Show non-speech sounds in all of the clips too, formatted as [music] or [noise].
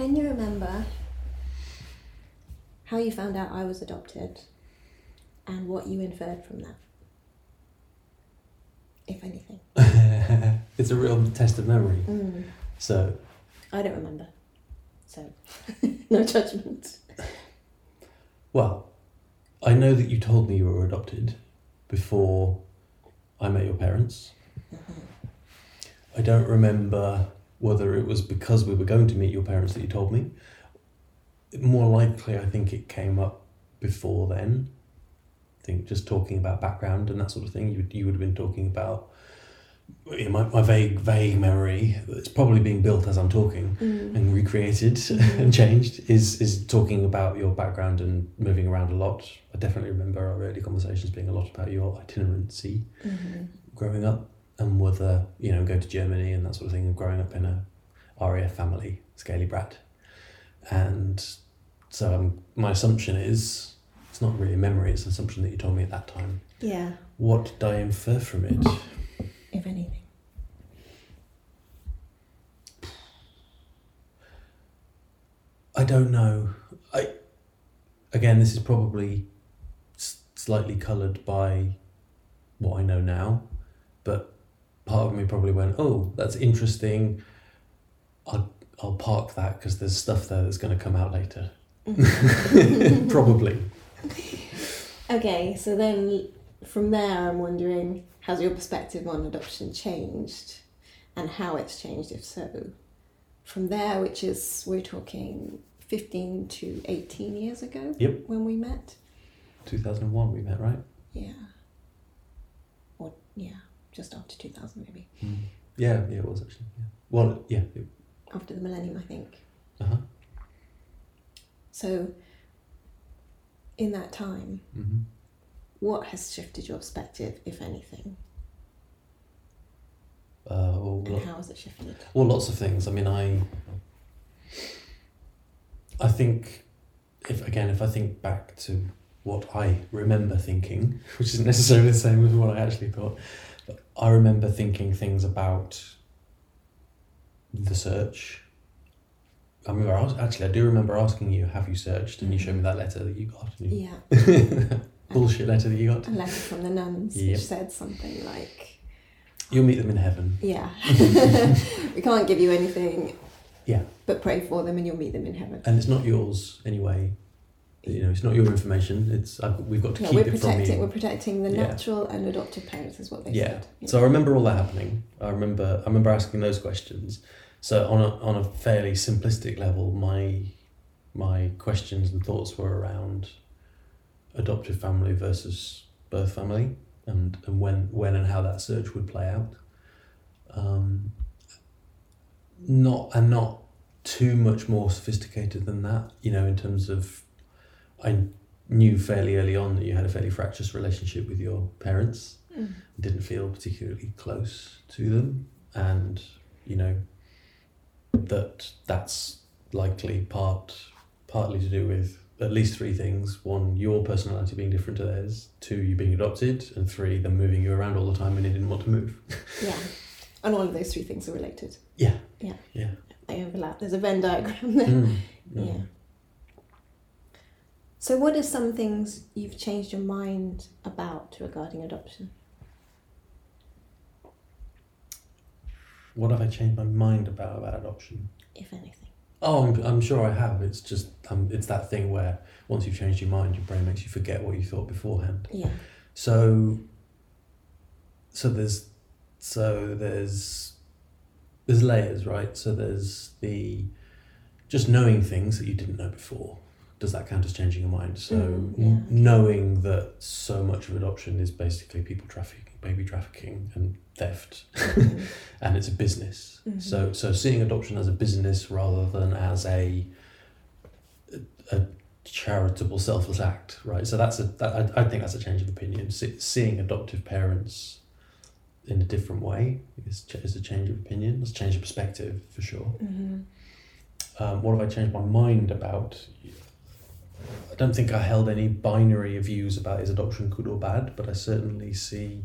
Can you remember how you found out I was adopted and what you inferred from that? If anything. [laughs] it's a real test of memory. Mm. So, I don't remember. So, [laughs] no judgment. well, I know that you told me you were adopted before I met your parents. I don't remember whether it was because we were going to meet your parents that you told me. More likely, I think it came up before then. I think just talking about background and that sort of thing, you, you would have been talking about you know, my, my vague, vague memory that's probably being built as I'm talking Mm. and recreated [laughs] and changed is is talking about your background and moving around a lot. I definitely remember our early conversations being a lot about your itinerancy Mhm. growing up and whether you know go to Germany and that sort of thing and growing up in a RAF family, scaly brat, and so um, my assumption is it's not really a memory; it's an assumption that you told me at that time. Yeah, What did I infer from it? if anything. I don't know. I again, this is probably s- slightly coloured by what I know now, but part of me probably went, "Oh, that's interesting. I'll I'll park that because there's stuff there that's going to come out later." Mm-hmm. [laughs] [laughs] probably. Okay, so then from there, I'm wondering has your perspective on adoption changed and how it's changed, if so? From there, which is, we're talking 15 to 18 years ago Yep. when we met? Two thousand and one, we met, right? Yeah. Or, yeah, just after 2000, maybe. Yeah, yeah, it was actually. Yeah. Well, yeah. It, After the millennium, I think. uh huh. So, in that time, hmm what has shifted your perspective, if anything? Uh, well, And how has it shifted? Well, lots of things. I mean, I, I think, if again, if I think back to what I remember thinking, [laughs] which isn't necessarily the same as what I actually thought, I remember thinking things about the search. I remember I was, actually, I do remember asking you, "Have you searched?" And you mm. showed me that letter that you got. you- Yeah, [laughs] bullshit letter that you got. a letter from the nuns Yep. which said something like, You'll meet them in heaven. Yeah. [laughs] [laughs] we can't give you anything. Yeah. But pray for them and you'll meet them in heaven. and it's not yours anyway. You know, it's not your information. It's I've, we've got to No, keep we're it from protecting you. we're protecting the Yeah. natural and adoptive parents is what they Yeah. said. Yeah. So I remember all that happening. I remember I remember asking those questions. So on a on a fairly simplistic level, my my questions and thoughts were around adoptive family versus birth family, and and when when and how that search would play out. Um, not and not too much more sophisticated than that. You know, in terms of, I knew fairly early on that you had a fairly fractious relationship with your parents Mm. didn't feel particularly close to them and you know that that's likely part partly to do with at least three things one your personality being different to theirs two you being adopted and three them moving you around all the time and you didn't want to move [laughs] Yeah. And all of those three things are related. yeah Yeah. yeah They overlap. There's a Venn diagram there. Mm, Yeah. So what are some things you've changed your mind about regarding adoption? what have i changed my mind about about adoption If anything. Oh, I'm, I'm sure I have. It's just um, it's that thing where once you've changed your mind, your brain makes you forget what you thought beforehand. Yeah. So, so there's, so there's, there's layers, right? So there's the, just knowing things that you didn't know before. Does that count as changing your mind? So Mm, yeah. n- knowing that so much of adoption is basically people trafficking, baby trafficking, and theft, Mhm. [laughs] and it's a business. Mhm. So so seeing adoption as a business rather than as a a charitable selfless act, right? So that's a that, I, I think that's a change of opinion. See, seeing adoptive parents in a different way is, is a change of opinion. It's a change of perspective for sure. Mhm. Um, what have I changed my mind about? I don't think I held any binary views about is adoption good or bad, but I certainly see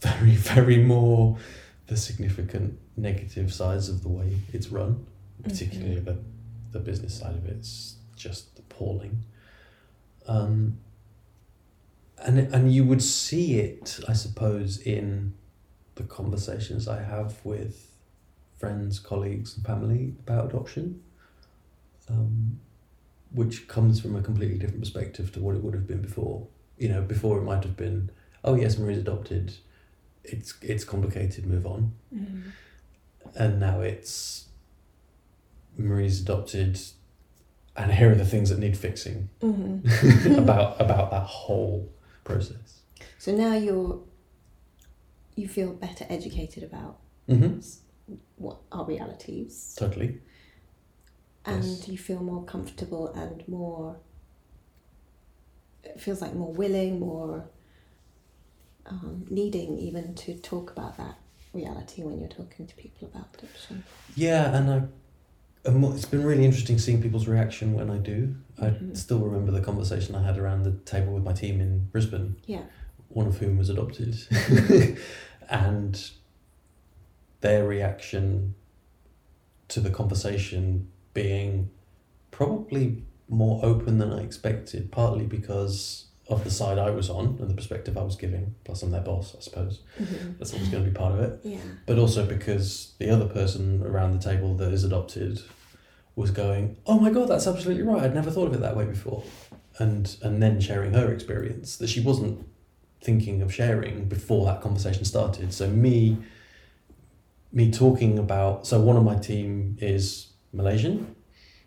very, [laughs] very more the significant negative sides of the way it's run, particularly the the business side of it's just appalling. Um, and and you would see it, I suppose, in the conversations I have with friends, colleagues, and family about adoption, um, which comes from a completely different perspective to what it would have been before. You know, before it might have been, oh yes, Marie's adopted. It's it's complicated. Move on. Mm-hmm. And now it's Marie's adopted, and here are the things that need fixing Mm-hmm. [laughs] [laughs] about about that whole process. So now you're you feel better educated about Mm-hmm. what are realities Totally. And Yes. you feel more comfortable and more it feels like more willing more um, needing even to talk about that reality when you're talking to people about adoption Yeah, and I. It's been really interesting seeing people's reaction when I do. I Mhm. still remember the conversation I had around the table with my team in Brisbane, yeah one of whom was adopted, [laughs] and their reaction to the conversation being probably more open than I expected, partly because of the side I was on and the perspective I was giving, plus I'm their boss, I suppose. Mhm. That's always going to be part of it. yeah But also because the other person around the table that is adopted was going, Oh my god, that's absolutely right. I'd never thought of it that way before. And and then sharing her experience that she wasn't thinking of sharing before that conversation started. So me me talking about so one of my team is Malaysian.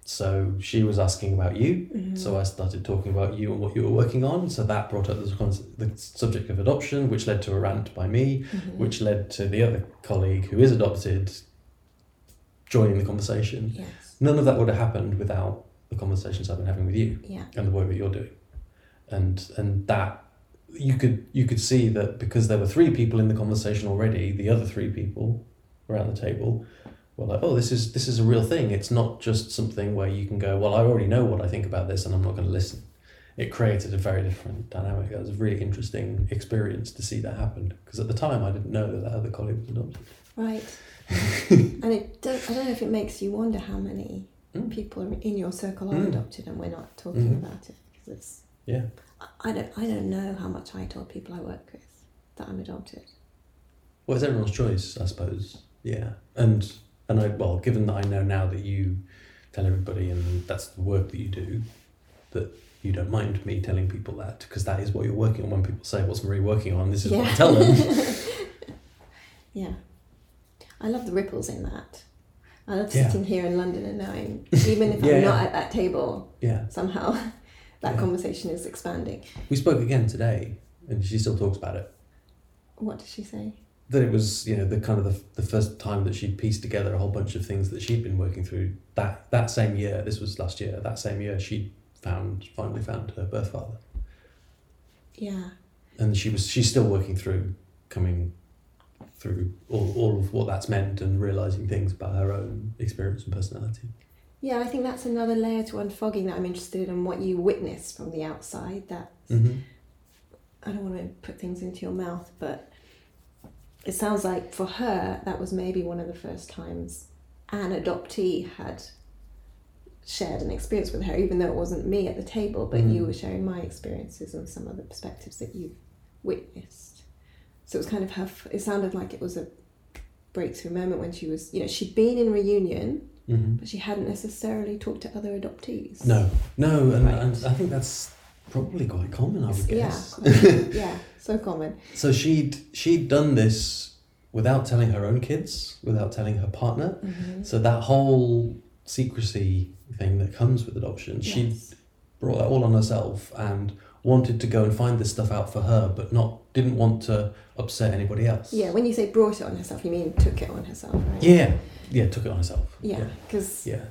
So she was asking about you. Mhm. So I started talking about you and what you were working on. So that brought up the, the subject of adoption, which led to a rant by me, Mhm. which led to the other colleague who is adopted joining the conversation. yes None of that would have happened without the conversations I've been having with you yeah and the work that you're doing. And and that you could you could see that because there were three people in the conversation already, the other three people around the table were like, oh, this is this is a real thing. It's not just something where you can go, well, I already know what I think about this, and I'm not going to listen. It created a very different dynamic. It was a really interesting experience to see that happen because at the time I didn't know that that other colleague was adopted. right [laughs] and it does, i don't know if it makes you wonder how many Mm. people in your circle are Mm. adopted and we're not talking Mhm. about it because it's Yeah. I- I don't I don't know how much I told people I work with that I'm adopted. Well, it's everyone's choice, I suppose. Yeah, and and I well, given that I know now that you tell everybody, and that's the work that you do, that you don't mind me telling people that because that is what you're working on. When people say, "What's Marie working on?" This is what I tell them. [laughs] yeah. I love the ripples in that. I love Yeah. sitting here in London and knowing, [laughs] even if Yeah, I'm not yeah. at that table, yeah, somehow [laughs] that Yeah. conversation is expanding. we spoke again today, and she still talks about it. What did she say? That it was, you know, the kind of the, the first time that she'd pieced together a whole bunch of things that she'd been working through. That that same year, this was last year. That same year, she found finally found her birth father. Yeah. and she was she's still working through coming through all, all of what that's meant and realizing things about her own experience and personality Yeah, I think that's another layer to unfogging that I'm interested in what you witness from the outside. That mm-hmm. I don't want to put things into your mouth, but it sounds like for her that was maybe one of the first times an adoptee had shared an experience with her, even though it wasn't me at the table, but you Mhm. were sharing my experiences and some of the perspectives that you've witnessed. So it was kind of her. It sounded like it was a breakthrough moment when she was, you know, she'd been in reunion, Mm-hmm. but she hadn't necessarily talked to other adoptees. no no and, Right. and i think that's probably quite common i would Yeah, guess quite- [laughs] yeah, so common. so she'd she'd done this without telling her own kids without telling her partner Mhm. so that whole secrecy thing that comes with adoption she brought that all on herself and wanted to go and find this stuff out for her, but not didn't want to upset anybody else. Yeah, when you say brought it on herself, you mean took it on herself, right? Yeah. Yeah, took it on herself. Yeah, because Yeah.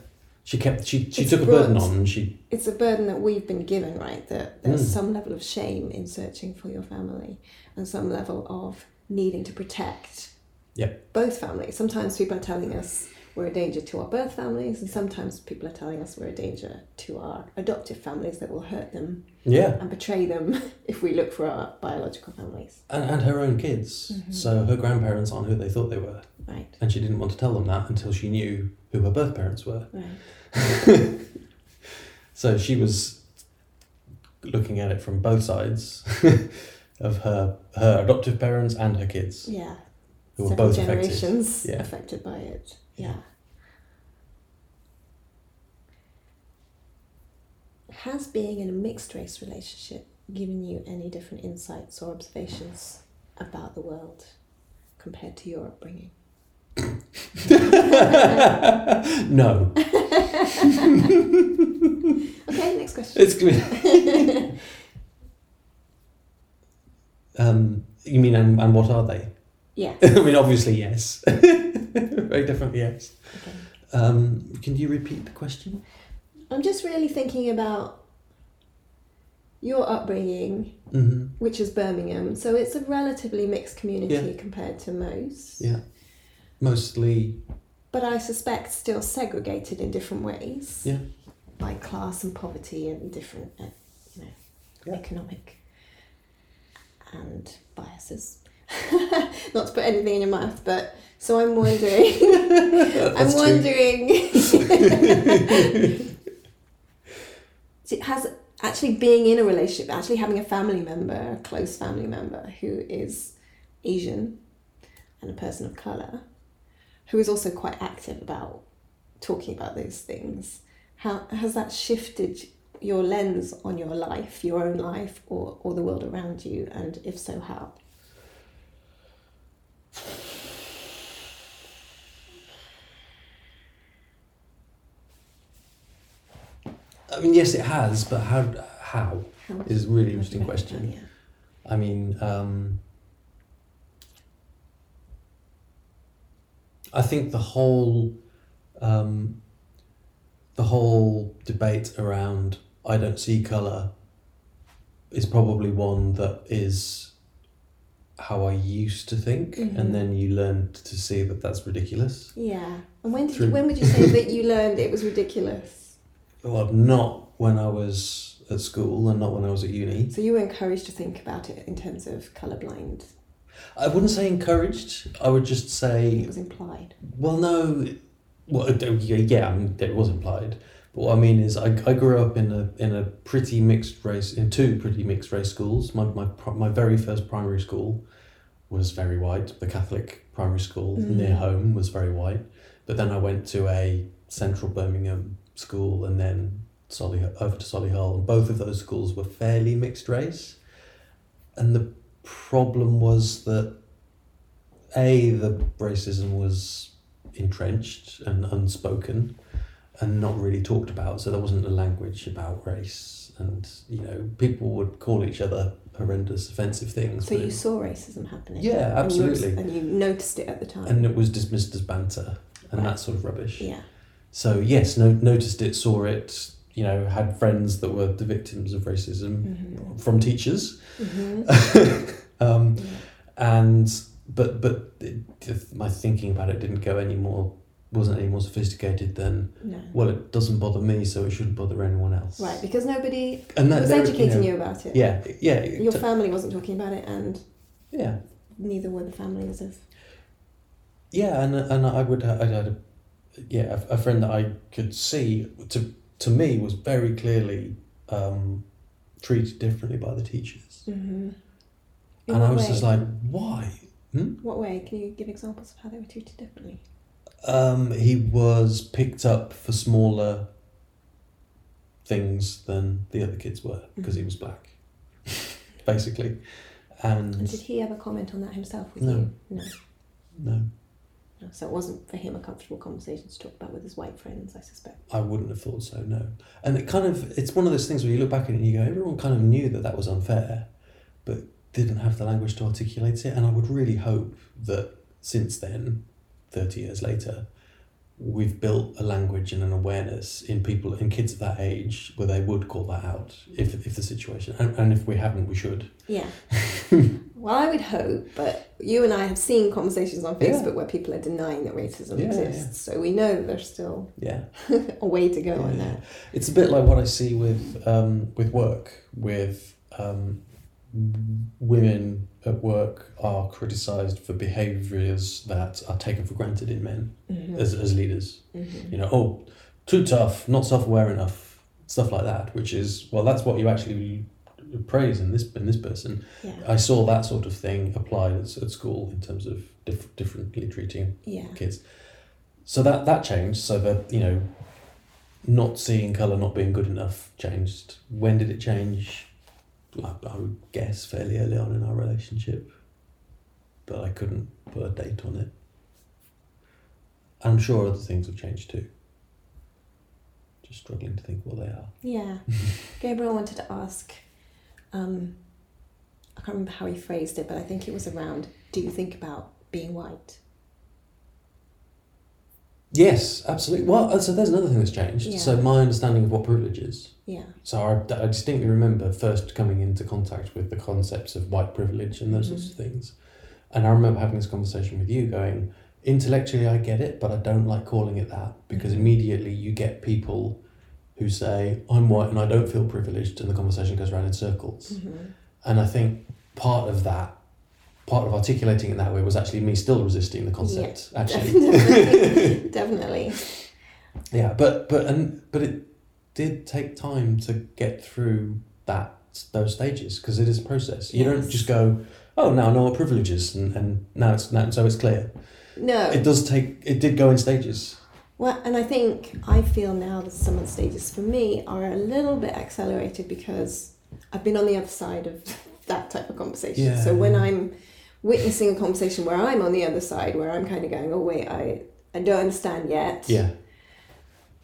She kept she, she It's took a burden on and she it's a burden that we've been given, right? That there's Mm. some level of shame in searching for your family and some level of needing to protect Yep. both families. Sometimes people are telling us we're a danger to our birth families, and sometimes people are telling us we're a danger to our adoptive families that will hurt them Yeah. and betray them [laughs] if we look for our biological families. And, and her own kids. Mhm. So her grandparents aren't who they thought they were. Right. and she didn't want to tell them that until she knew who her birth parents were. Right. [laughs] So she was looking at it from both sides [laughs] of her her adoptive parents and her kids, Yeah. who were both affected. generations Yeah. affected by it. Yeah. Has being in a mixed race relationship given you any different insights or observations about the world compared to your upbringing? [laughs] no, [laughs] Okay, next question. it's good. [laughs] um, you mean and, and what are they? Yeah. I mean, obviously yes. [laughs] Very definitely yes. Okay. Um, can you repeat the question? I'm just really thinking about your upbringing, hmm which is Birmingham. So it's a relatively mixed community Yeah. compared to most. Yeah. Mostly, But I suspect still segregated in different ways. Yeah. By class and poverty and different, uh, you know, Yeah. economic and biases. [laughs] Not to put anything in your mouth, but so I'm wondering. [laughs] I'm true. wondering. [laughs] it has actually being in a relationship, actually having a family member, a close family member who is Asian and a person of color, who is also quite active about talking about those things. How has that shifted your lens on your life, your own life, or, or the world around you? And if so, how? I mean, yes, it has, but how? How how is a really interesting question. Yeah. I mean, um, I think the whole, um, the whole debate around I don't see color is probably one that is how I used to think, Mhm. and then you learn to see that that's ridiculous. Yeah. And when did Through- you, when would you say that you learned it was ridiculous? Well, not when I was at school and not when I was at uni. So you were encouraged to think about it in terms of colorblind. I wouldn't say encouraged. I would just say It was implied. Well, no. Well, yeah, I mean, it was implied. But what I mean is, I, I grew up in a in a pretty mixed race, in two pretty mixed race schools. My my my very first primary school was very white. The Catholic primary school Mhm. near home was very white. But then I went to a central Birmingham school, and then Solly over to Solihull, and both of those schools were fairly mixed race. And the problem was that a the racism was entrenched and unspoken and not really talked about so there wasn't a language about race and you know people would call each other horrendous offensive things So you it- saw racism happening. Yeah, and you absolutely. And you noticed it at the time. and it was dismissed as banter and Right. that sort of rubbish yeah. So yes no, noticed it saw it you know had friends that were the victims of racism Mhm. from teachers Mhm. [laughs] um, yeah. and but but it, my thinking about it didn't go any more wasn't any more sophisticated than No. well it doesn't bother me so it shouldn't bother anyone else Right, because nobody and that was educating know, you about it. yeah yeah Your t- family wasn't talking about it, and yeah neither were the families of. yeah and and I would I had a yeah a, a friend that I could see to to me was very clearly um, treated differently by the teachers Mm-hmm. and I was just like why hmm? what way? Can you give examples of how they were treated differently? Um, he was picked up for smaller things than the other kids were because he Mhm. was black, [laughs] basically. And And did he ever comment on that himself with No. you? No. no, So it wasn't for him a comfortable conversation to talk about with his white friends, I suspect. I wouldn't have thought so. No, and it kind of it's one of those things where you look back at it and you go, everyone kind of knew that that was unfair, but didn't have the language to articulate it. And I would really hope that since then, thirty years later. We've built a language and an awareness in people in kids of that age where they would call that out if, if the situation and, and if we haven't we should Yeah. [laughs] well, I would hope, but you and I have seen conversations on Yeah. Facebook where people are denying that racism Yeah, exists. So we know there's still yeah [laughs] a way to go on Yeah. that. It's a bit like what I see with um, with work with um, women at work are criticised for behaviours that are taken for granted in men Mhm. as, as leaders. Mhm. You know, oh, too tough, not self aware enough, stuff like that. Which is well, that's what you actually praise in this in this person. Yeah. I saw that sort of thing applied at, at school in terms of diff- differently treating Yeah. kids. So that that changed. So that you know, not seeing color, not being good enough, changed. When did it change? I, I would guess fairly early on in our relationship, but I couldn't put a date on it. I'm sure other things have changed too. Just struggling to think what they are. Yeah. [laughs] Gabriel wanted to ask, um, I can't remember how he phrased it, but I think it was around do you think about being white? Yes, absolutely. Well, so there's another thing that's changed. Yeah. So my understanding of what privilege is. Yeah. So I, I distinctly remember first coming into contact with the concepts of white privilege and those sorts of things. And I remember having this conversation with you going, intellectually I get it, but I don't like calling it that because Mhm. immediately you get people who say, I'm white and I don't feel privileged, and the conversation goes around in circles. Mhm. And I think part of that, part of articulating it that way was actually me still resisting the concept, actually. Definitely. [laughs] Definitely. Yeah, but but and but it did take time to get through that those stages because it is a process. You don't just go, oh, now I know what privilege is, and, and now it's now so it's clear. No. It does take. It did go in stages. Well, and I think I feel now that some of the stages for me are a little bit accelerated because I've been on the other side of [laughs] that type of conversation. Yeah, so when yeah. I'm witnessing a conversation where I'm on the other side, where I'm kind of going, oh wait, I I don't understand yet. Yeah,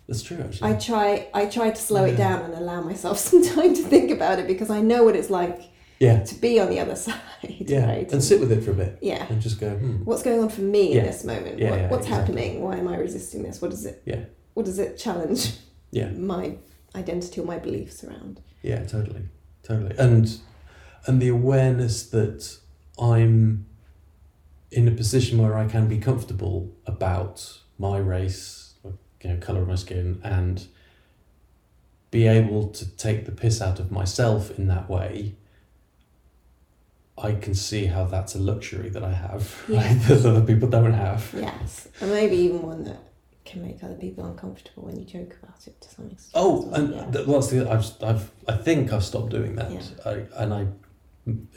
that's true. Actually, I try I try to slow it down and allow myself [laughs] some time to think about it because I know what it's like yeah, to be on the other [laughs] side. yeah, Right. and sit with it for a bit yeah. and just go. Hmm. What's going on for me Yeah. in this moment? Yeah, what, yeah, what's exactly. happening? Why am I resisting this? What does it? Yeah. What does it challenge? [laughs] Yeah. My identity or my beliefs around. Yeah, totally, totally, and and the awareness that I'm in a position where I can be comfortable about my race, you know, color of my skin, and be able to take the piss out of myself in that way. I can see how that's a luxury that I have Yeah. [laughs] right, that other people don't have. Yes, and maybe even one that can make other people uncomfortable when you joke about it to some extent. Oh, well. and yeah. th- well, that's the I've, I've I think I've stopped doing that. Yeah. I, and I,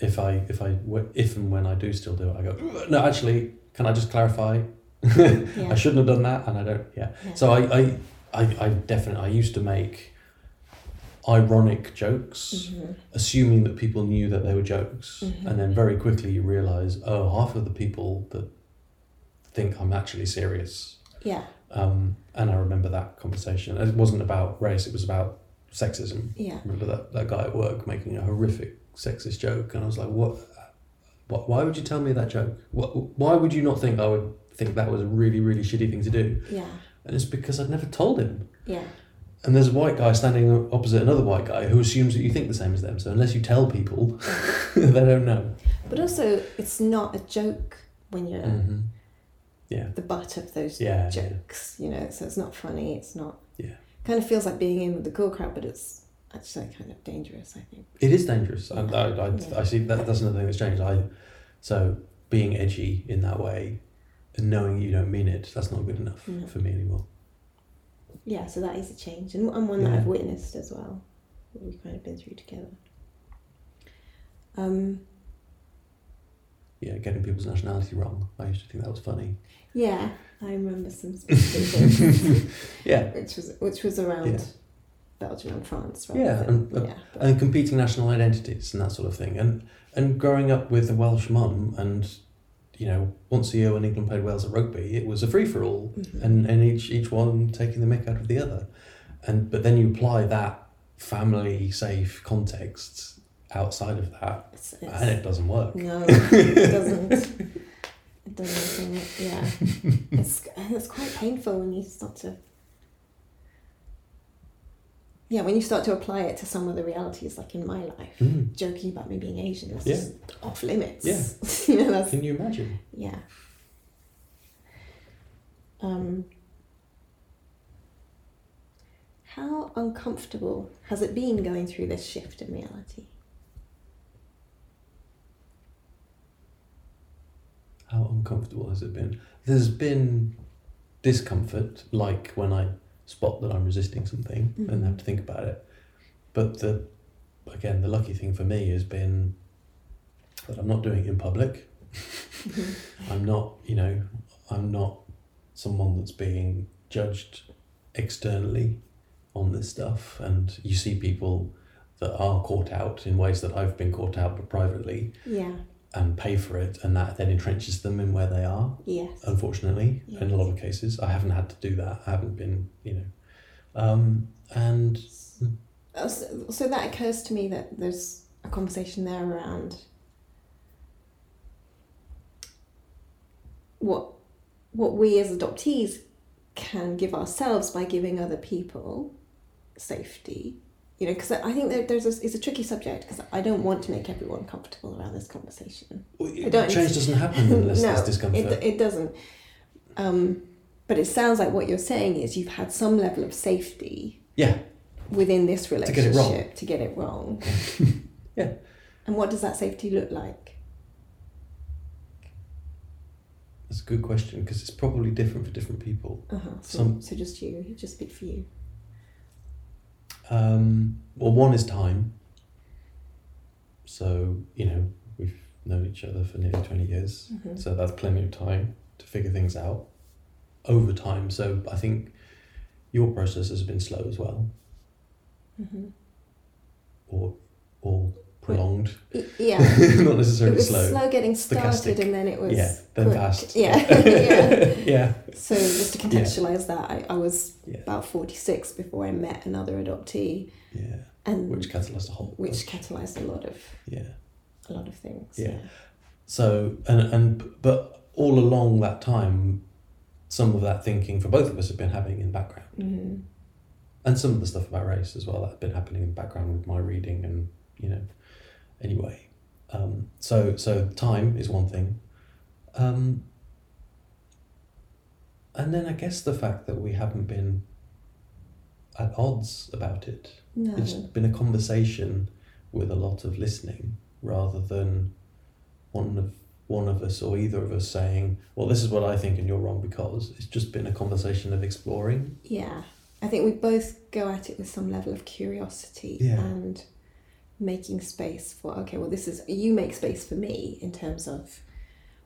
if I if I if and when I do still do it, I go no. Actually, can I just clarify? [laughs] yeah. I shouldn't have done that, and I don't. Yeah. yeah. So I I, I, I definitely I used to make ironic jokes, Mhm. assuming that people knew that they were jokes, Mhm. and then very quickly you realise, oh, half of the people that think I'm actually serious yeah, um, and I remember that conversation. It wasn't about race, it was about sexism. yeah, I remember that, that guy at work making a horrific sexist joke, and I was like, what? what why would you tell me that joke? What, why would you not think I would think that was a really, really shitty thing to do? yeah, And it's because I'd never told him. yeah, And there's a white guy standing opposite another white guy who assumes that you think the same as them. So unless you tell people, [laughs] they don't know. But also, it's not a joke when you're hmm Yeah. the butt of those Yeah. yeah. jokes, you know. So it's not funny. It's not. Yeah. Kind of feels like being in with the cool crowd, but it's actually kind of dangerous. I think. It is dangerous. I, I, I, Yeah. I see that that's another thing that's changed. I so being edgy in that way and knowing you don't mean it, that's not good enough No. for me anymore. Yeah, so that is a change, and, and one that Yeah. I've witnessed as well. We've kind of been through together. Um, Yeah, getting people's nationality wrong. I used to think that was funny. yeah, I remember some [laughs] specific Yeah. which was which was around Yeah. Belgium and France, right? Yeah, and- uh, yeah, but- And competing national identities and that sort of thing. And and growing up with a Welsh mum and you know, once a year when England played Wales at rugby, it was a free for all. Mhm. and, and each each one taking the mick out of the other. And but then you apply that family safe context outside of that it's, and it doesn't work. no, [laughs] it doesn't. It doesn't. Yeah, it's it's quite painful when you start to yeah, when you start to apply it to some of the realities, like in my life, mm. joking about me being Asian, that's yeah. just off limits. Yeah. [laughs] you know, Can you imagine? Yeah. Um, how uncomfortable has it been going through this shift in reality? How uncomfortable has it been? There's been discomfort, like when I spot that I'm resisting something and Mhm. have to think about it. But the again, the lucky thing for me has been that I'm not doing it in public. Mhm. [laughs] I'm not, you know, I'm not someone that's being judged externally on this stuff. And you see people that are caught out in ways that I've been caught out, but privately, Yeah. And pay for it, and that then entrenches them in where they are. Yes. Unfortunately, in a lot of cases, I haven't had to do that. I haven't been, you know, um, and Uh, So, so that occurs to me that there's a conversation there around what what we as adoptees can give ourselves by giving other people safety. You know, because I think that there's a, it's a tricky subject because I don't want to make everyone comfortable around this conversation. change don't- doesn't happen unless [laughs] no, there's discomfort. It, it doesn't. Um, but it sounds like what you're saying is you've had some level of safety yeah, within this relationship to get it wrong. to get it wrong. Yeah. And what does that safety look like? that's a good question because it's probably different for different people. Uh-huh. So, Some- so just you, just speak for you. Um, well, one is time. So you know we've known each other for nearly twenty years, Mhm. so that's plenty of time to figure things out over time. So I think your process has been slow as well, hmm or or prolonged, [laughs] Yeah. not it necessarily was slow. slow. getting started Stochastic. and then it was yeah, then quick. fast. Yeah. [laughs] [laughs] yeah. yeah, So just to contextualize that, I, I was Yeah. about 46 before I met another adoptee yeah. and Which catalyzed a whole. which catalyzed a lot of yeah. a lot of things. Yeah. So and and but all along that time, some of that thinking for both of us had been happening in the background, hmm and some of the stuff about race as well that had been happening in the background with my reading and you know, anyway. Um, so so time is one thing, um, and then I guess the fact that we haven't been at odds about it. No. It's been a conversation with a lot of listening rather than one of one of us or either of us saying, "Well, this is what I think and you're wrong because." It's just been a conversation of exploring. Yeah. I think we both go at it with some level of curiosity Yeah. and making space for okay, well this is you make space for me in terms of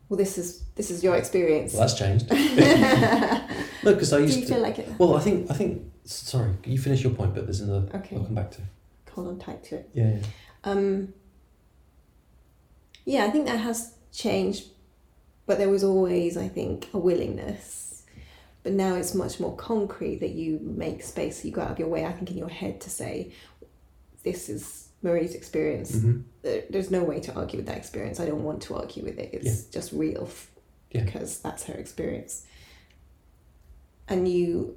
well this is this is your experience. Well, that's changed. [laughs] [laughs] Do no, because I you used to. feel like it? Well, I think I think. Sorry, you finish your point, but there's another. Okay. I'll come back to. Hold on tight to it. Yeah. yeah. Um, yeah, I think that has changed, but there was always, I think, a willingness. But now it's much more concrete that you make space, you go out of your way, I think, in your head to say, this is Marie's experience. Mhm. There- There's no way to argue with that experience. I don't want to argue with it. It's just real f- Yeah. because that's her experience. And you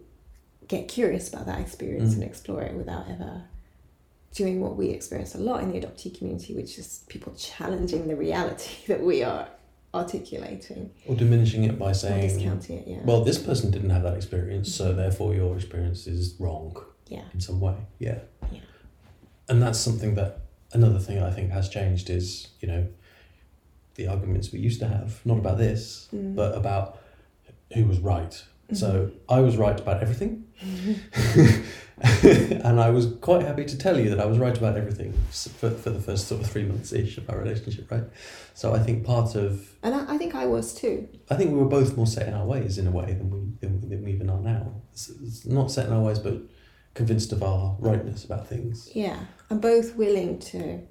get curious about that experience Mm. and explore it without ever doing what we experience a lot in the adoptee community, which is people challenging the reality [laughs] that we are articulating Or diminishing it by saying, discounting it. Yeah. "Well, this person didn't have that experience, so therefore your experience is wrong." yeah. in some way. Yeah. Yeah. And that's something that another thing I think has changed is, you know, the arguments we used to have, not about this, Mm. but about who was right. So Mm-hmm. I was right about everything. [laughs] [laughs] and I was quite happy to tell you that I was right about everything for, for the first sort of three months ish of our relationship, right? So I think part of, And I, I think I was too. I think we were both more set in our ways in a way than we, than, than we even are now. It's, it's not set in our ways, but convinced of our rightness about things. Yeah. I'm both willing to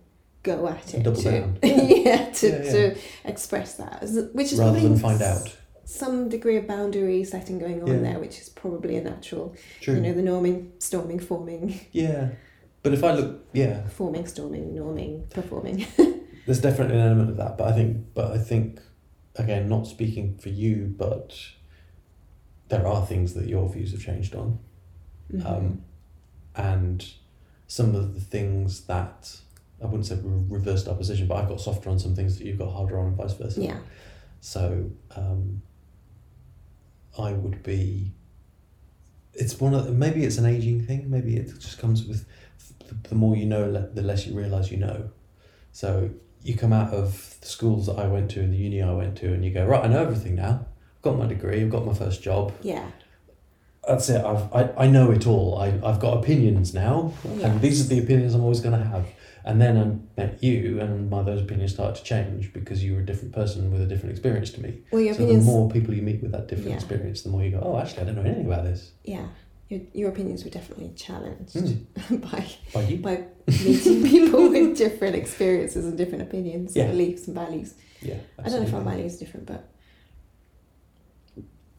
go at it. Double to, down. [laughs] yeah, to, Yeah, yeah. to express that. Which is rather probably than find out. some degree of boundary setting going on Yeah. there, which is probably a natural, True. you know, the norming, storming, forming, yeah. But if I look, yeah, forming, storming, norming, performing. [laughs] there's definitely an element of that. But I think, but I think, again, not speaking for you, but there are things that your views have changed on, Mhm. um, and some of the things that I wouldn't say re- reversed our position, but I've got softer on some things that you've got harder on, and vice versa. yeah. So um, I would be. It's one of maybe it's an aging thing. Maybe it just comes with the, the more you know, the less you realize you know. So you come out of the schools that I went to and the uni I went to, and you go, right, I know everything now. I've got my degree. I've got my first job. Yeah. That's it. I've I, I know it all. I I've got opinions now, Yeah. and these are the opinions I'm always going to have. And then I met you, and my those opinions started to change because you were a different person with a different experience to me. Well, your so the more people you meet with that different Yeah. experience, the more you go, oh, actually, I don't know anything about this. Yeah. Your, your opinions were definitely challenged Mm. [laughs] by By you? by meeting [laughs] people with different experiences and different opinions, Yeah. and beliefs and values. Yeah. I don't know if our absolutely. values are different, but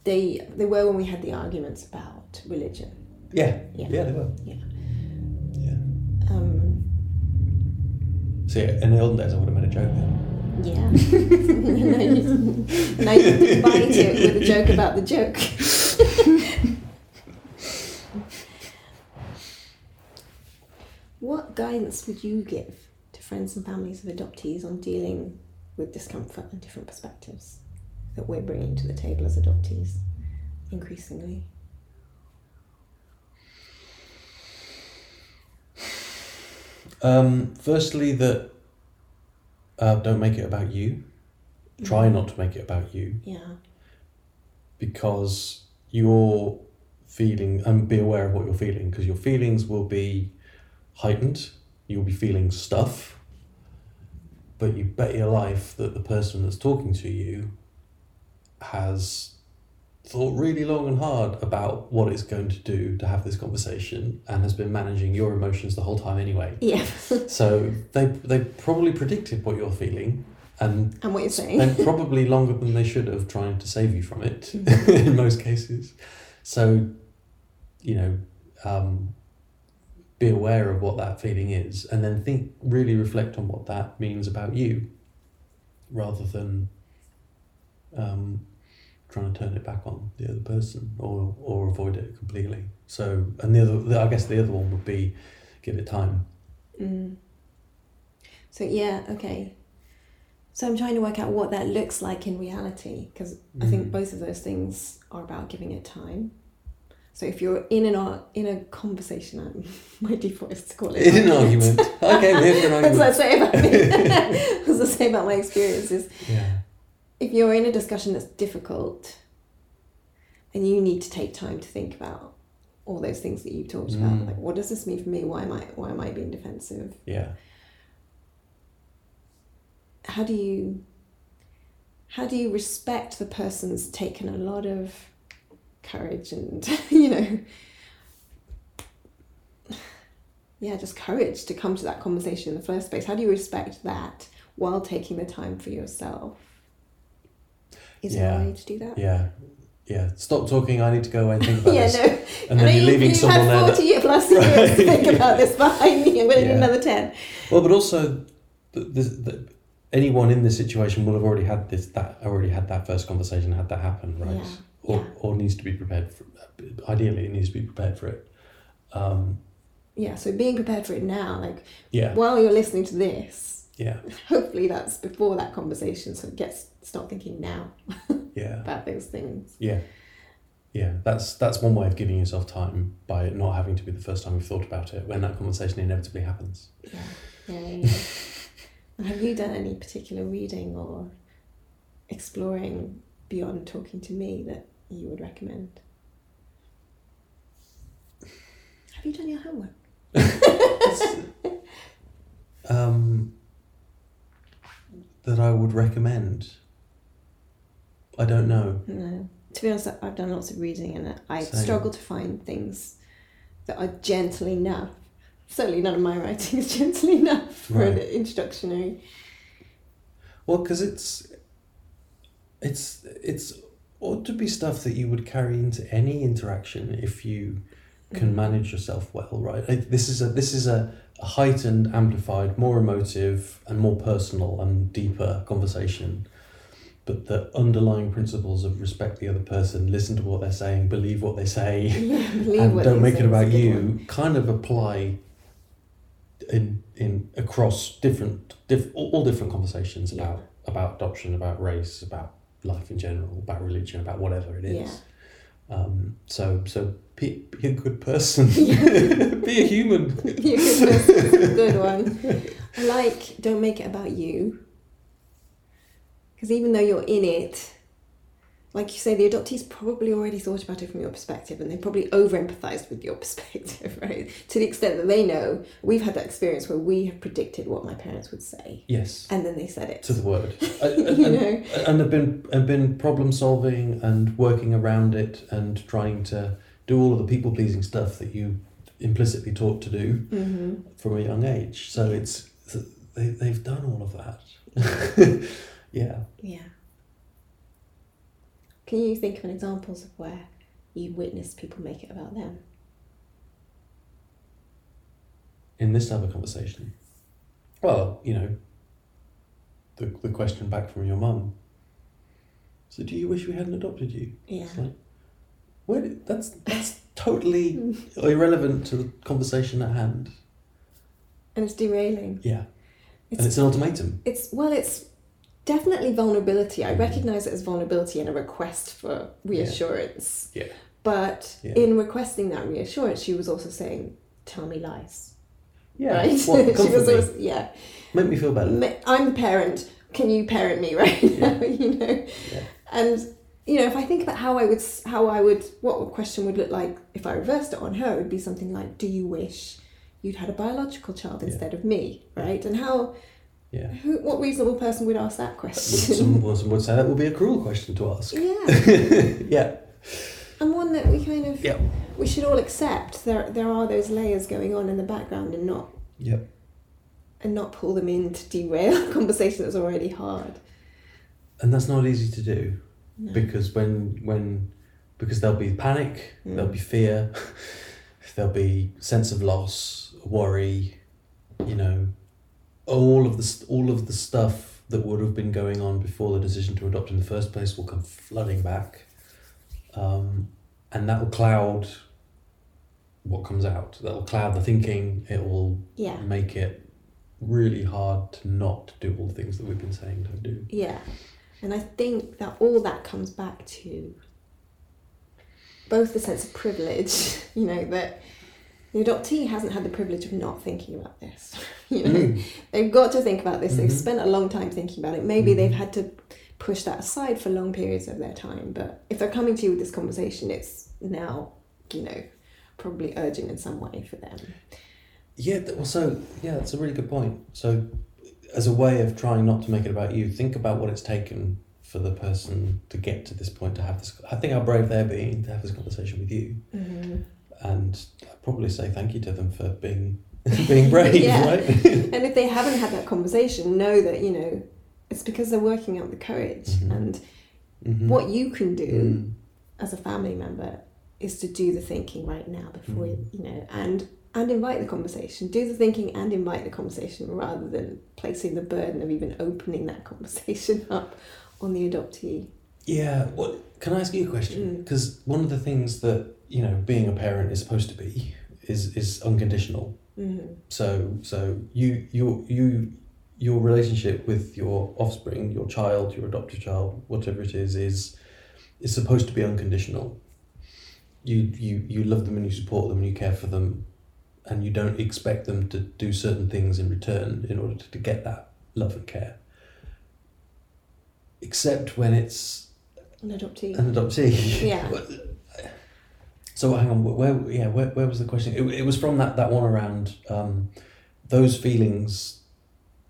they they were when we had the arguments about religion. Yeah. Yeah. Yeah, they were. Yeah. Yeah. Um, So yeah, in the olden days, I would have made a joke then. yeah. [laughs] now, you, now bite it with a joke about the joke. [laughs] what guidance would you give to friends and families of adoptees on dealing with discomfort and different perspectives that we're bringing to the table as adoptees increasingly? Um, firstly, that uh, don't make it about you. Try not to make it about you Yeah. because you're feeling and be aware of what you're feeling because your feelings will be heightened. You'll be feeling stuff, but you bet your life that the person that's talking to you has thought really long and hard about what it's going to do to have this conversation and has been managing your emotions the whole time anyway. Yeah. [laughs] So they they probably predicted what you're feeling and and what you're saying. spent probably longer than they should have trying to save you from it [laughs] in most cases. So, you know, um, be aware of what that feeling is and then think, really reflect on what that means about you rather than um, trying to turn it back on the other person or, or avoid it completely. So, and the other, the, I guess the other one would be give it time. Mm. So yeah, okay. So I'm trying to work out what that looks like in reality because I think Mm. both of those things are about giving it time. So if you're in an in a conversation, [laughs] my default is to call it In an argument. Okay, here for an That's what I argument. say about me. [laughs] [laughs] That's what I say about my experiences. Yeah. If you're in a discussion that's difficult, and you need to take time to think about all those things that you've talked about, Mm. like what does this mean for me? Why am I why am I being defensive? Yeah. how do you how do you respect the person's taken a lot of courage and [laughs] you know yeah just courage to come to that conversation in the first place how do you respect that while taking the time for yourself is Yeah. a way to do that Yeah. Yeah. Stop talking. I need to go away and think about [laughs] yeah this. Yeah, no And I know then you're leaving you've someone there. had that- 40 year plus years to [laughs] think about this behind me I'm going to Yeah. another 10 Well, but also, the, the, the, anyone in this situation will have already had this that already had that first conversation, had that happen, right? Yeah, Or yeah. or needs to be prepared for. Ideally, it needs to be prepared for it. Um, yeah so being prepared for it now like yeah. while you're listening to this Yeah. hopefully that's before that conversation so gets start thinking now [laughs] Yeah. about those things Yeah. Yeah. That's that's one way of giving yourself time by it not having to be the first time you've thought about it when that conversation inevitably happens. yeah yeah, yeah, yeah. And [laughs] have you done any particular reading or exploring beyond talking to me that you would recommend have you done your homework [laughs] um, that I would recommend. I don't know. no to be honest i've done lots of reading and i Same. struggle to find things that are gentle enough certainly none of my writing is [laughs] gentle enough for an Right. introductionary Well, because it's it's it's ought to be stuff that you would carry into any interaction if you can Mm. manage yourself well, right? This is a this is a heightened, amplified, more emotive, and more personal and deeper conversation. But the underlying principles of respect the other person, listen to what they're saying, believe what they say, [laughs] Yeah, and don't make it about you one. kind of apply in in across different diff, all, different conversations Yeah. about about adoption about race about life in general about religion about whatever it is um, so so be, be a good person. [laughs] [laughs] be a human. [laughs] Be a good person a good one. Like don't make it about you. Because even though you're in it, like you say, the adoptees probably already thought about it from your perspective and they probably over empathized with your perspective, right? To the extent that they know, we've had that experience where we have predicted what my parents would say Yes. and then they said it. To the word. and, and, You know? and have been have been problem solving and working around it and trying to do all of the people pleasing stuff that you implicitly taught to do hmm from a young age. So it's they they've done all of that. [laughs] yeah. Yeah. Can you think of an examples of where you witnessed people make it about them? In this type of conversation. Well, you know, the the question back from your mum. So do you wish we hadn't adopted you? Yeah. Like, where that's that's totally irrelevant to the conversation at hand. And it's derailing. Yeah. It's, and it's an ultimatum. it's well, it's definitely vulnerability. I mm. recognize it as vulnerability and a request for reassurance. Yeah. But Yeah. in requesting that reassurance, she was also saying, "Tell me lies." Yeah. Right. Well, [laughs] she was always, yeah. Make me feel better. I'm the parent. Can you parent me [laughs] right now? [laughs] you know. Yeah. And you know, if I think about how I would, how I would, what a question would look like if I reversed it on her, it would be something like, "Do you wish you'd had a biological child Yeah. instead of me?" Right? And how, Yeah. who, what reasonable person would ask that question? Some, some would say that would be a cruel question to ask. yeah, [laughs] yeah. and one that we kind of, Yeah. we should all accept. There, there are those layers going on in the background, and not, Yep. and not pull them in to derail [laughs] a conversation that's already hard. And that's not easy to do No. because when when because there'll be panic, Mm. there'll be fear, [laughs] there'll be sense of loss, worry, you know, all of the all of the stuff that would have been going on before the decision to adopt in the first place will come flooding back, um, and that will cloud what comes out. That will cloud the thinking. It will Yeah. make it really hard to not do all the things that we've been saying don't do. Yeah. And I think that all that comes back to both the sense of privilege, [laughs] you know, that the adoptee hasn't had the privilege of not thinking about this. [laughs] you know, Mm. they've got to think about this. They've Mhm. spent a long time thinking about it. Maybe Mhm. they've had to push that aside for long periods of their time. But if they're coming to you with this conversation, it's now, you know, probably urgent in some way for them. Yeah, th- well, so yeah, that's a really good point. So, as a way of trying not to make it about you, think about what it's taken for the person to get to this point to have this. I think how brave they're being to have this conversation with you, Mm-hmm. and I'd probably say thank you to them for being [laughs] being brave, Yeah. right? [laughs] And if they haven't had that conversation, know that, you know, it's because they're working out the courage. Mhm. And Mhm. what you can do Mm. as a family member is to do the thinking right now before you, Mm. you know and and invite the conversation do the thinking and invite the conversation rather than placing the burden of even opening that conversation [laughs] up on the adoptee Yeah. What can I ask you a question? Mm. Because one of the things that you know being a parent is supposed to be is is unconditional. mm-hmm. So so you you you your relationship with your offspring, your child, your adopted child, whatever it is, is is supposed to be unconditional. You you you love them and you support them and you care for them, and you don't expect them to do certain things in return in order to, to get that love and care. Except when it's an adoptee an adoptee. [laughs] Yeah. So hang on, where yeah, where, where was the question? It, it was from that, that one around um, those feelings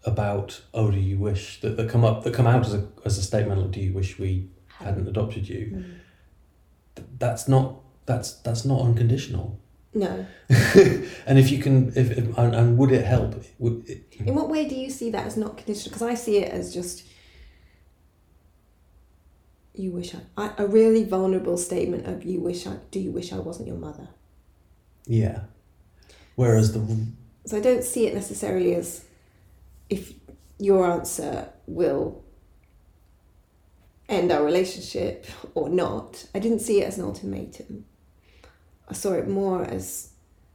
about oh do you wish that, that come up that come out as a as a statement like do you wish we hadn't adopted you? Mm. That's not that's that's not unconditional. No [laughs] and if you can if, if and, and would it help? Would it, in what way do you see that as not conditional because i see it as just you wish I, I a really vulnerable statement of you wish i do you wish i wasn't your mother yeah. Whereas the So I don't see it necessarily as if your answer will end our relationship or not. I didn't see it as an ultimatum. I saw it more as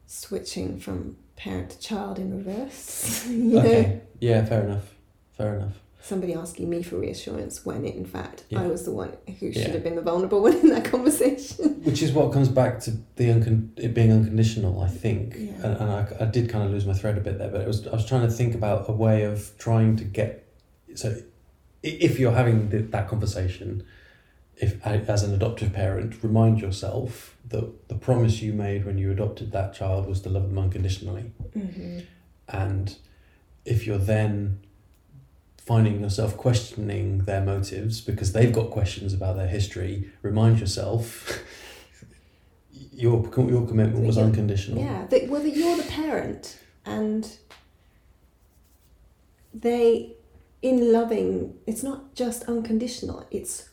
switching from parent to child in reverse. [laughs] you know? okay yeah fair enough fair enough. somebody asking me for reassurance when in fact Yeah. I was the one who should Yeah. have been the vulnerable [laughs] one in that conversation. Which is what comes back to the uncon- it being unconditional, I think. Yeah. And, and I, I did kind of lose my thread a bit there, but it was I was trying to think about a way of trying to get. So, if you're having the, that conversation, if as an adoptive parent, remind yourself that the promise you made when you adopted that child was to love them unconditionally. hmm And if you're then finding yourself questioning their motives because they've got questions about their history, remind yourself [laughs] your your commitment was unconditional. Yeah, that whether you're the parent and they, in loving, it's not just unconditional, it's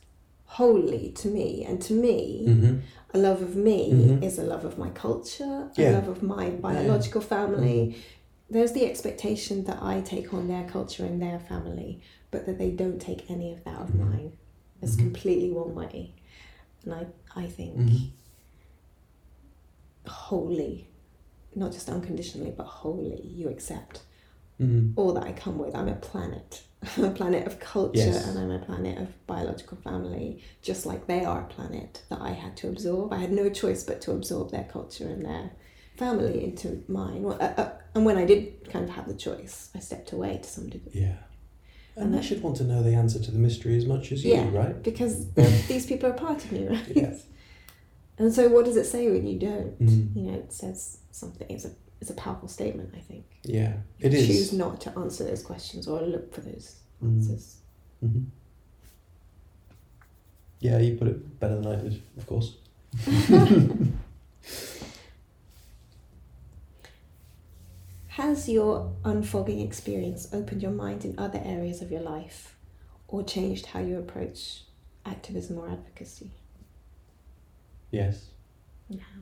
wholly to me. And to me, Mm-hmm. a love of me Mhm. is a love of my culture, Yeah. a love of my biological family. There's the expectation that I take on their culture and their family, but that they don't take any of that of Mhm. mine. It's Mhm. completely one way. And I, I think wholly, not just unconditionally, but wholly, you accept Mm-hmm. all that I come with. I'm a planet. I'm [laughs] a planet of culture Yes. and I'm a planet of biological family, just like they are a planet that I had to absorb. I had no choice but to absorb their culture and their family into mine. Well, uh, uh, and when I did kind of have the choice, I stepped away to some degree. Yeah. And And they should want to know the answer to the mystery as much as you, Yeah. right? Because [laughs] these people are part of me, right? Yeah. And so, what does it say when you don't? Mm. You know, it says something. It's a it's a powerful statement. I think. Yeah, it is. Choose not to answer those questions or look for those Mm. answers. hmm Yeah, you put it better than I did, of course. [laughs] Has your unfogging experience opened your mind in other areas of your life, or changed how you approach activism or advocacy? Yes. And how?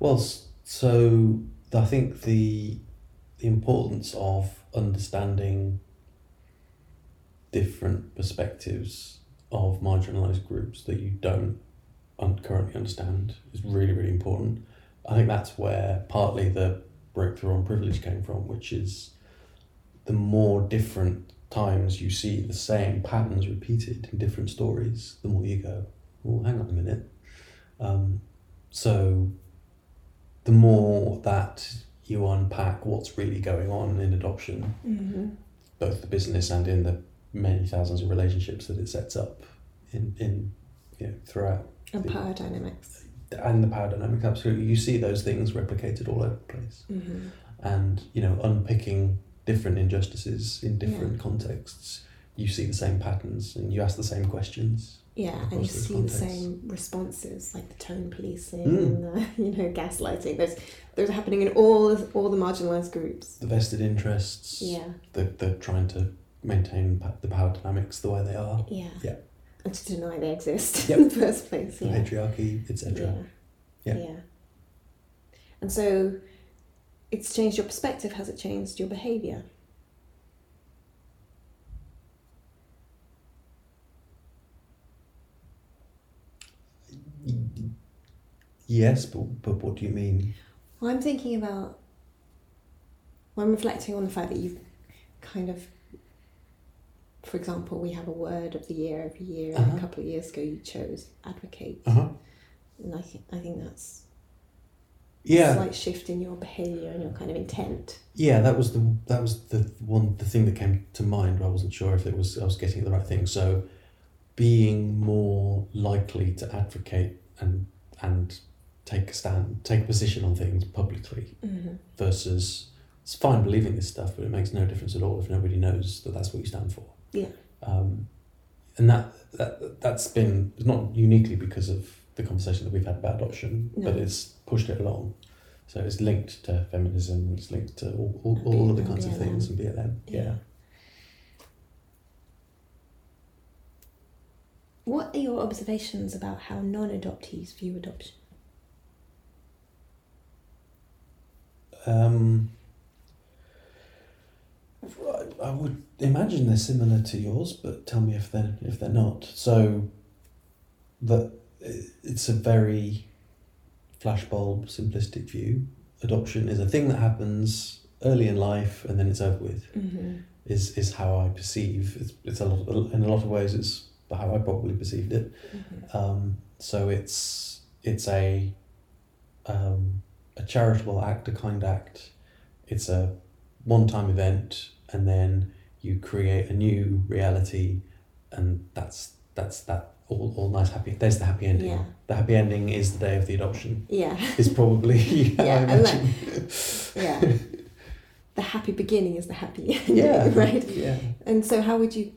Well, so I think the the importance of understanding different perspectives of marginalized groups that you don't un- currently understand is really really important. I think that's where partly the breakthrough on privilege came from, which is the more different times you see the same patterns repeated in different stories, the more you go, well, hang on a minute. Um, so the more that you unpack what's really going on in adoption, Mm-hmm. both the business and in the many thousands of relationships that it sets up in, in you know, throughout And power dynamics. and the power dynamics absolutely you see those things replicated all over the place Mm-hmm. and you know unpicking different injustices in different Yeah. contexts you see the same patterns and you ask the same questions Yeah, and you see contexts. the same responses, like the tone policing Mm. and the, [laughs] you know gaslighting. Those those are happening in all all the marginalised groups. the vested interests Yeah, the, the trying to maintain the power dynamics the way they are yeah, Yeah. and to deny they exist [laughs] Yep. in the first place. the Yeah, patriarchy etc yeah, Yeah. yeah. And so, it's changed your perspective. Has it changed your behaviour? Yes but, but what do you mean Well, I'm thinking about. Well, I'm reflecting on the fact that you've kind of. For example, we have a word of the year every year, Uh-huh. a couple of years ago you chose advocate, uh-huh and I think I think that's a yeah slight shift in your behaviour and your kind of intent. Yeah, that was the that was the one the thing that came to mind. I wasn't sure if it was I was getting the right thing. So, being more likely to advocate and and take a stand, take a position on things publicly Mm-hmm. versus it's fine believing this stuff, but it makes no difference at all if nobody knows that that's what you stand for. Yeah. Um, and that that that's been not uniquely because of the conversation that we've had about adoption, but it's pushed it along. So it's linked to feminism, it's linked to all, all, all of the BLM. kinds of things and BLM. Yeah. What are your observations about how non-adoptees view adoption? Um, I- I would imagine they're similar to yours, but tell me if they're if they're not. So, that it's a very flashbulb simplistic view. Adoption is a thing that happens early in life and then it's over with. Mm-hmm. Is is how I perceive. It's it's a lot in a lot of ways. It's how I probably perceived it. Mm-hmm. Um, so it's it's a um, a charitable act, a kind act. It's a one time event, and then you create a new reality, and that's that's that all, all nice happy. There's the happy ending. Yeah. The happy ending is the day of the adoption. Yeah. [laughs] Is probably [laughs] Yeah, I like- Yeah. the happy beginning is the happy ending, yeah. [laughs] right? Yeah. And so how would you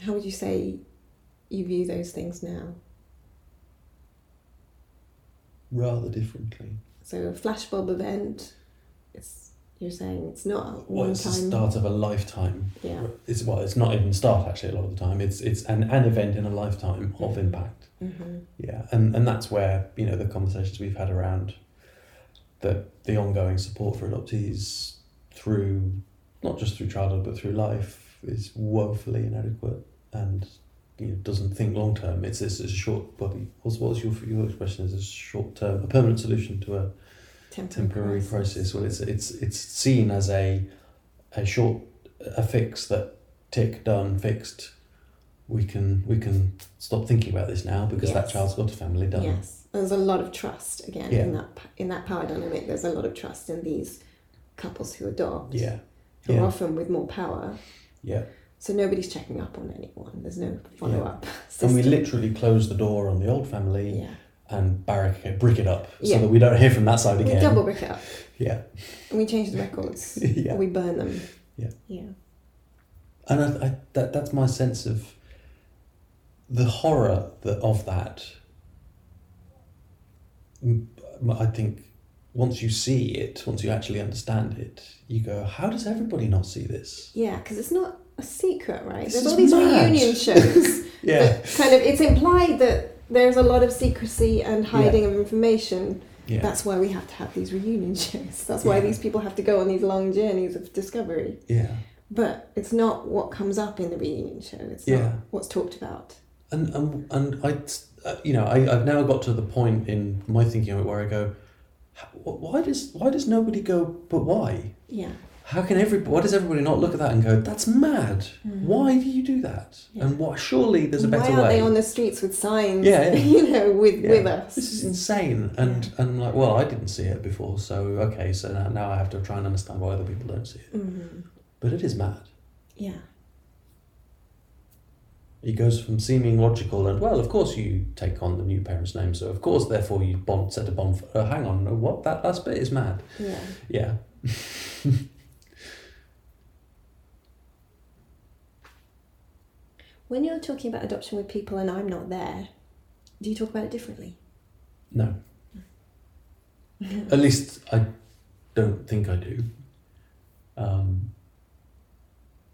how would you say you view those things now? Rather differently. So a flashbulb event, it's you're saying it's not Well, one it's the start of a lifetime. Yeah. It's well, it's not even the start actually. A lot of the time, it's it's an, an event in a lifetime of impact. Mm-hmm. Yeah, and and that's where you know the conversations we've had around the the ongoing support for adoptees through not just through childhood but through life is woefully inadequate and you know, doesn't think long term. It's, it's a short body. What's what's your your expression? Is a short term, a permanent solution to a temporary crisis. Well, it's it's it's seen as a a short a fix that tick done fixed. We can we can stop thinking about this now because that child's got a family done. Yes, there's a lot of trust again Yeah. in that in that power dynamic. There's a lot of trust in these couples who adopt, Yeah, who are yeah. often with more power. yeah. So nobody's checking up on anyone. There's no follow up. And we literally close the door on the old family yeah, and barricade brick it up so Yeah. that we don't hear from that side again. we double brick it up Yeah, and we change the records. [laughs] yeah. We burn them. Yeah. yeah, And I, I, that that's my sense of the horror that, of that. I think once you see it, once you actually understand it, you go, how does everybody not see this? yeah. Because it's not a secret, right? This There's all these mad. reunion [laughs] shows. Yeah, kind of it's implied that there's a lot of secrecy and hiding of information. yeah, That's why we have to have these reunion [laughs] shows. That's why Yeah. these people have to go on these long journeys of discovery. yeah. But it's not what comes up in the reunion show. It's Yeah. not what's talked about. And and and I, uh, you know, I I've now got to the point in my thinking of it where I go, why does why does nobody go? But why? Yeah. How can every why does everybody not look at that and go, that's mad? Why do you do that? Yeah. And what? Surely there's a Why better aren't way. they on the streets with signs? Yeah, yeah. [laughs] you know, with Yeah. with us. This is insane. And and like, well, I didn't see it before, so okay, so now, now I have to try and understand why other people don't see it. Mhm. But it is mad. Yeah. It goes from seeming logical and well, of course you take on the new parent's name, so of course therefore you bond set a bond. For, uh, hang on, what that last bit is mad. Yeah. Yeah. [laughs] When you're talking about adoption with people and I'm not there, do you talk about it differently? No. [laughs] At least I don't think I do. Um,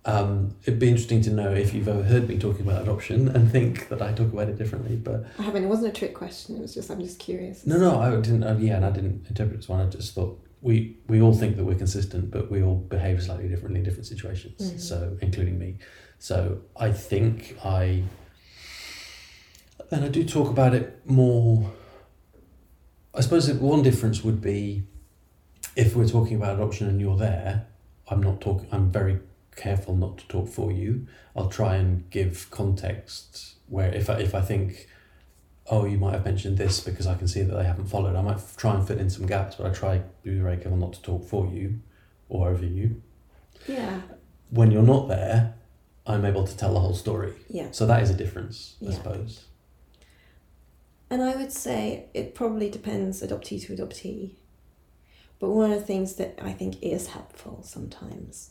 um, it'd be interesting to know if you've ever heard me talking about adoption and think that I talk about it differently. But I haven't. It wasn't a trick question. It was just I'm just curious. no, no, I didn't. Uh, yeah, and I didn't interpret it as one. I just thought we we all think that we're consistent, but we all behave slightly differently in different situations. Mhm. So, including me. So I think I. And I do talk about it more. I suppose that one difference would be, if we're talking about adoption and you're there, I'm not talking. I'm very careful not to talk for you. I'll try and give context where if I if I think, oh, you might have mentioned this because I can see that they haven't followed. I might f- try and fit in some gaps, but I try to be very careful not to talk for you or over you. Yeah. When you're not there, I'm able to tell the whole story. Yeah. So that is a difference, I Yeah. suppose. And I would say it probably depends adoptee to adoptee. But one of the things that I think is helpful sometimes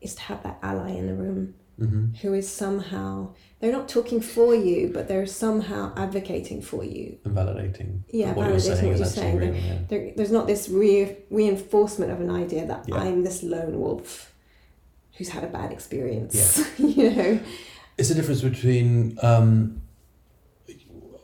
is to have that ally in the room hmm who is somehow, they're not talking for you, but they're somehow advocating for you. And validating. Yeah, what you're saying what you're saying. real. Yeah. There, there's not this re- reinforcement of an idea that Yeah. I'm this lone wolf who's had a bad experience. Yeah. [laughs] you know? It's a difference between um,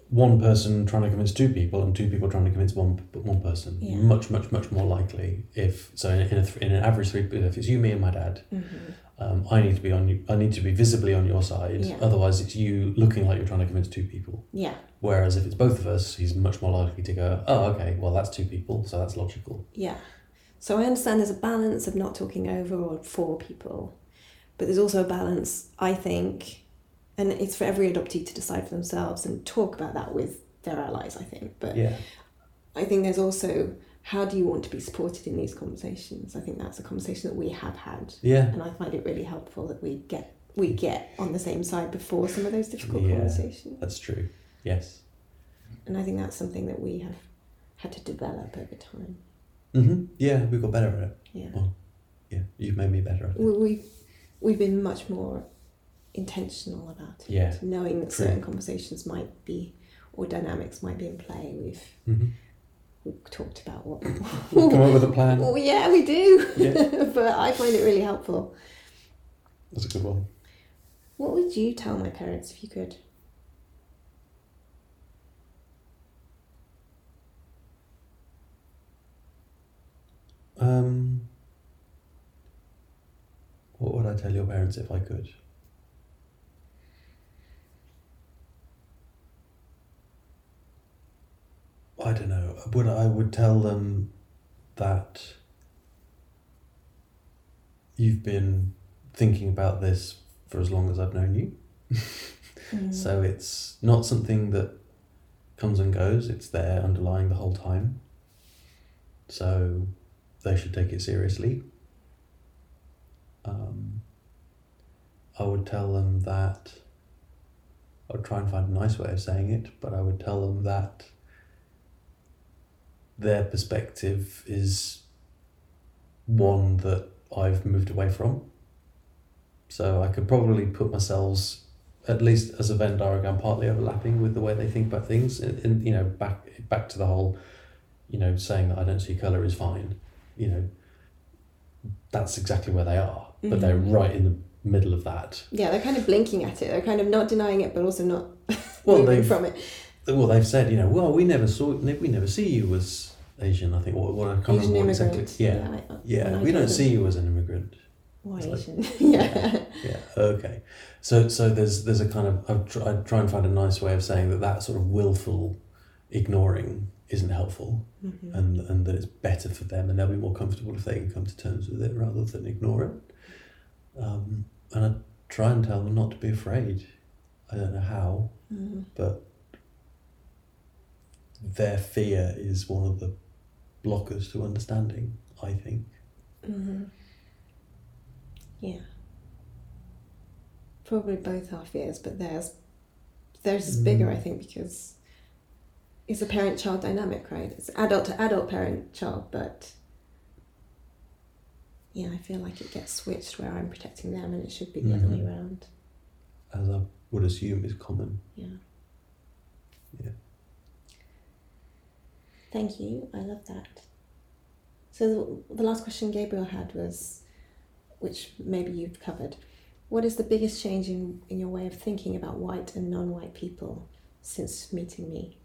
one person trying to convince two people and two people trying to convince one one person. Yeah. Much, much, much more likely if so. In, in, a, th- in an average three, if it's you, me, and my dad, Mm-hmm. Um, I need to be on you. I need to be visibly on your side. Yeah. Otherwise, it's you looking like you're trying to convince two people. Yeah, Whereas if it's both of us, he's much more likely to go, "Oh, okay, well that's two people, so that's logical." yeah. So I understand there's a balance of not talking over or for people, but there's also a balance, I think, and it's for every adoptee to decide for themselves and talk about that with their allies, I think. But Yeah. I think there's also how do you want to be supported in these conversations? I think that's a conversation that we have had, Yeah. and I find it really helpful that we get we get on the same side before some of those difficult Yeah. conversations. That's true. Yes. And I think that's something that we have had to develop over time. hmm Yeah, we got better at it. Yeah. Oh. Yeah, you've made me better at it. we, we've we've been much more intentional about it. Yeah. Knowing that True. certain conversations might be or dynamics might be in play. We've, hmm we've talked about what. we'll [laughs] Come up with a plan. well, yeah, we do. Yeah. [laughs] but I find it really helpful. That's a good one. What would you tell my parents if you could? Um, what would I tell your parents if I could? I don't know. Would I would tell them that you've been thinking about this for as long as I've known you. Mm. So it's not something that comes and goes, it's there underlying the whole time. So they should take it seriously. Um, I would tell them that, I would try and find a nice way of saying it, but I would tell them that their perspective is one that I've moved away from. So I could probably put myself at least as a Venn diagram, partly overlapping with the way they think about things. And, and you know, back back to the whole, you know, saying that I don't see color is fine. You know, that's exactly where they are, but mm-hmm. they're right in the middle of that. Yeah, they're kind of blinking at it. They're kind of not denying it, but also not Well, [laughs] moving from it. Well they've said, you know, well we never saw we never see you as Asian. I think what what I can't Asian remember exactly. Yeah, I- yeah, I we don't see you as an immigrant. Why like- Asian? [laughs] [laughs] yeah. Yeah. Okay. So so there's there's a kind of I try, I try and find a nice way of saying that that sort of willful ignoring isn't helpful, Mhm. and and that it's better for them, and they'll be more comfortable if they can come to terms with it rather than ignore it. Um, and I try and tell them not to be afraid. I don't know how, Mhm. but their fear is one of the blockers to understanding. I think. hmm Yeah. Probably both our fears, but theirs theirs is bigger, Mm. I think, because it's a parent child dynamic, right? It's adult to adult parent child, but yeah, I feel like it gets switched where I'm protecting them and it should be the other way Mhm. around. As I would assume is common. Yeah. Yeah. Thank you. I love that. So the, the last question Gabriel had was, which maybe you've covered, what is the biggest change in, in your way of thinking about white and non-white people since meeting me?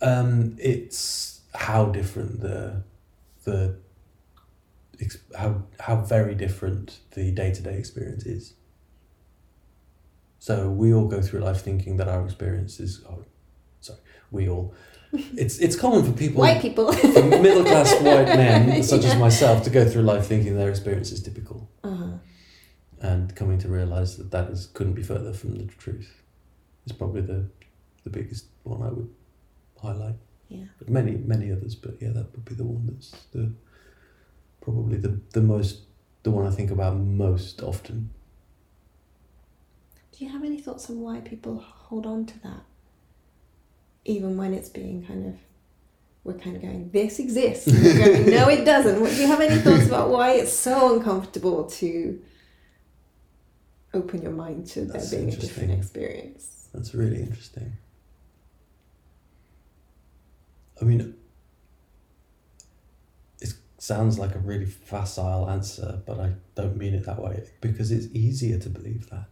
Um, it's how different the the how how very different the day to day experience is. So we all go through life thinking that our experience is. Oh, sorry, we all. [laughs] It's it's common for people, White people. for middle class [laughs] white men such as myself, to go through life thinking their experience is typical, Uh-huh. and coming to realize that that is couldn't be further from the truth. Is probably the the biggest one I would highlight. Yeah. But many, many others, but yeah, that would be the one that's the probably the, the most the one I think about most often. Do you have any thoughts on why people hold on to that? Even when it's being kind of, we're kind of going, this exists. Going, [laughs] no, it doesn't. Do you have any thoughts about why it's so uncomfortable to open your mind to there being a different experience? That's really interesting. I mean, it sounds like a really facile answer, but I don't mean it that way because it's easier to believe that.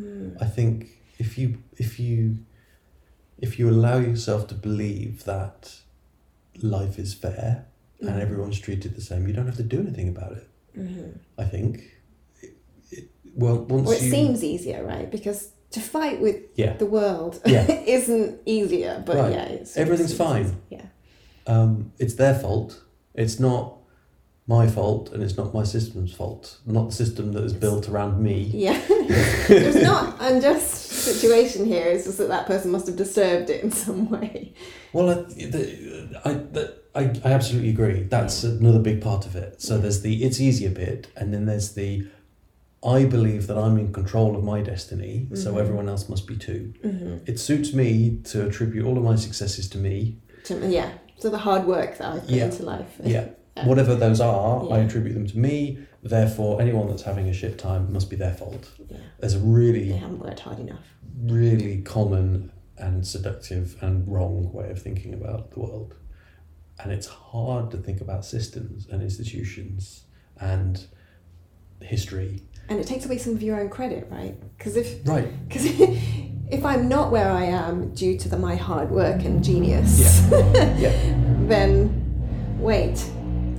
Mm. I think if you if you if you allow yourself to believe that life is fair and Mhm. everyone's treated the same, you don't have to do anything about it. Mhm. I think. It, it, well, once Or it you seems easier, right? Because to fight with Yeah. the world Yeah. [laughs] isn't easier, but Right. yeah, it's Everything's it's- fine. Yeah. Um, it's their fault. It's not my fault, and it's not my system's fault. Not the system that is built around me. Yeah. [laughs] it's not unjust situation here. It's just that that person must have disturbed it in some way. Well, I, the, I, the, I, I absolutely agree. That's another big part of it. So Yeah. there's the it's easier bit, and then there's the I believe that I'm in control of my destiny, so Mhm. everyone else must be too. Mm-hmm. It suits me to attribute all of my successes to me. To, yeah. So the hard work that I put Yeah. into life. Yeah. Yeah. Whatever those are, I attribute them to me. Therefore, anyone that's having a shit time must be their fault. Yeah. There's a really They haven't worked hard enough. really common and seductive and wrong way of thinking about the world. And it's hard to think about systems and institutions and history. And it takes away some of your own credit, right? Because if Right. [laughs] Because [laughs] if I'm not where I am due to the, my hard work and genius, yeah. [laughs] Yeah. then wait,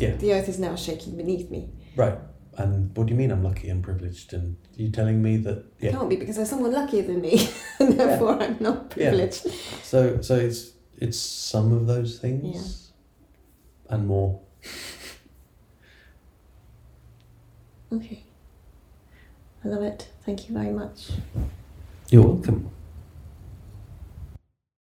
Yeah. the earth is now shaking beneath me. Right. And what do you mean I'm lucky and privileged? And you telling me that It yeah. can't be because there's someone luckier than me, [laughs] and therefore I'm not privileged. Yeah. So so it's it's some of those things and more. Okay. I love it. Thank you very much. You're welcome.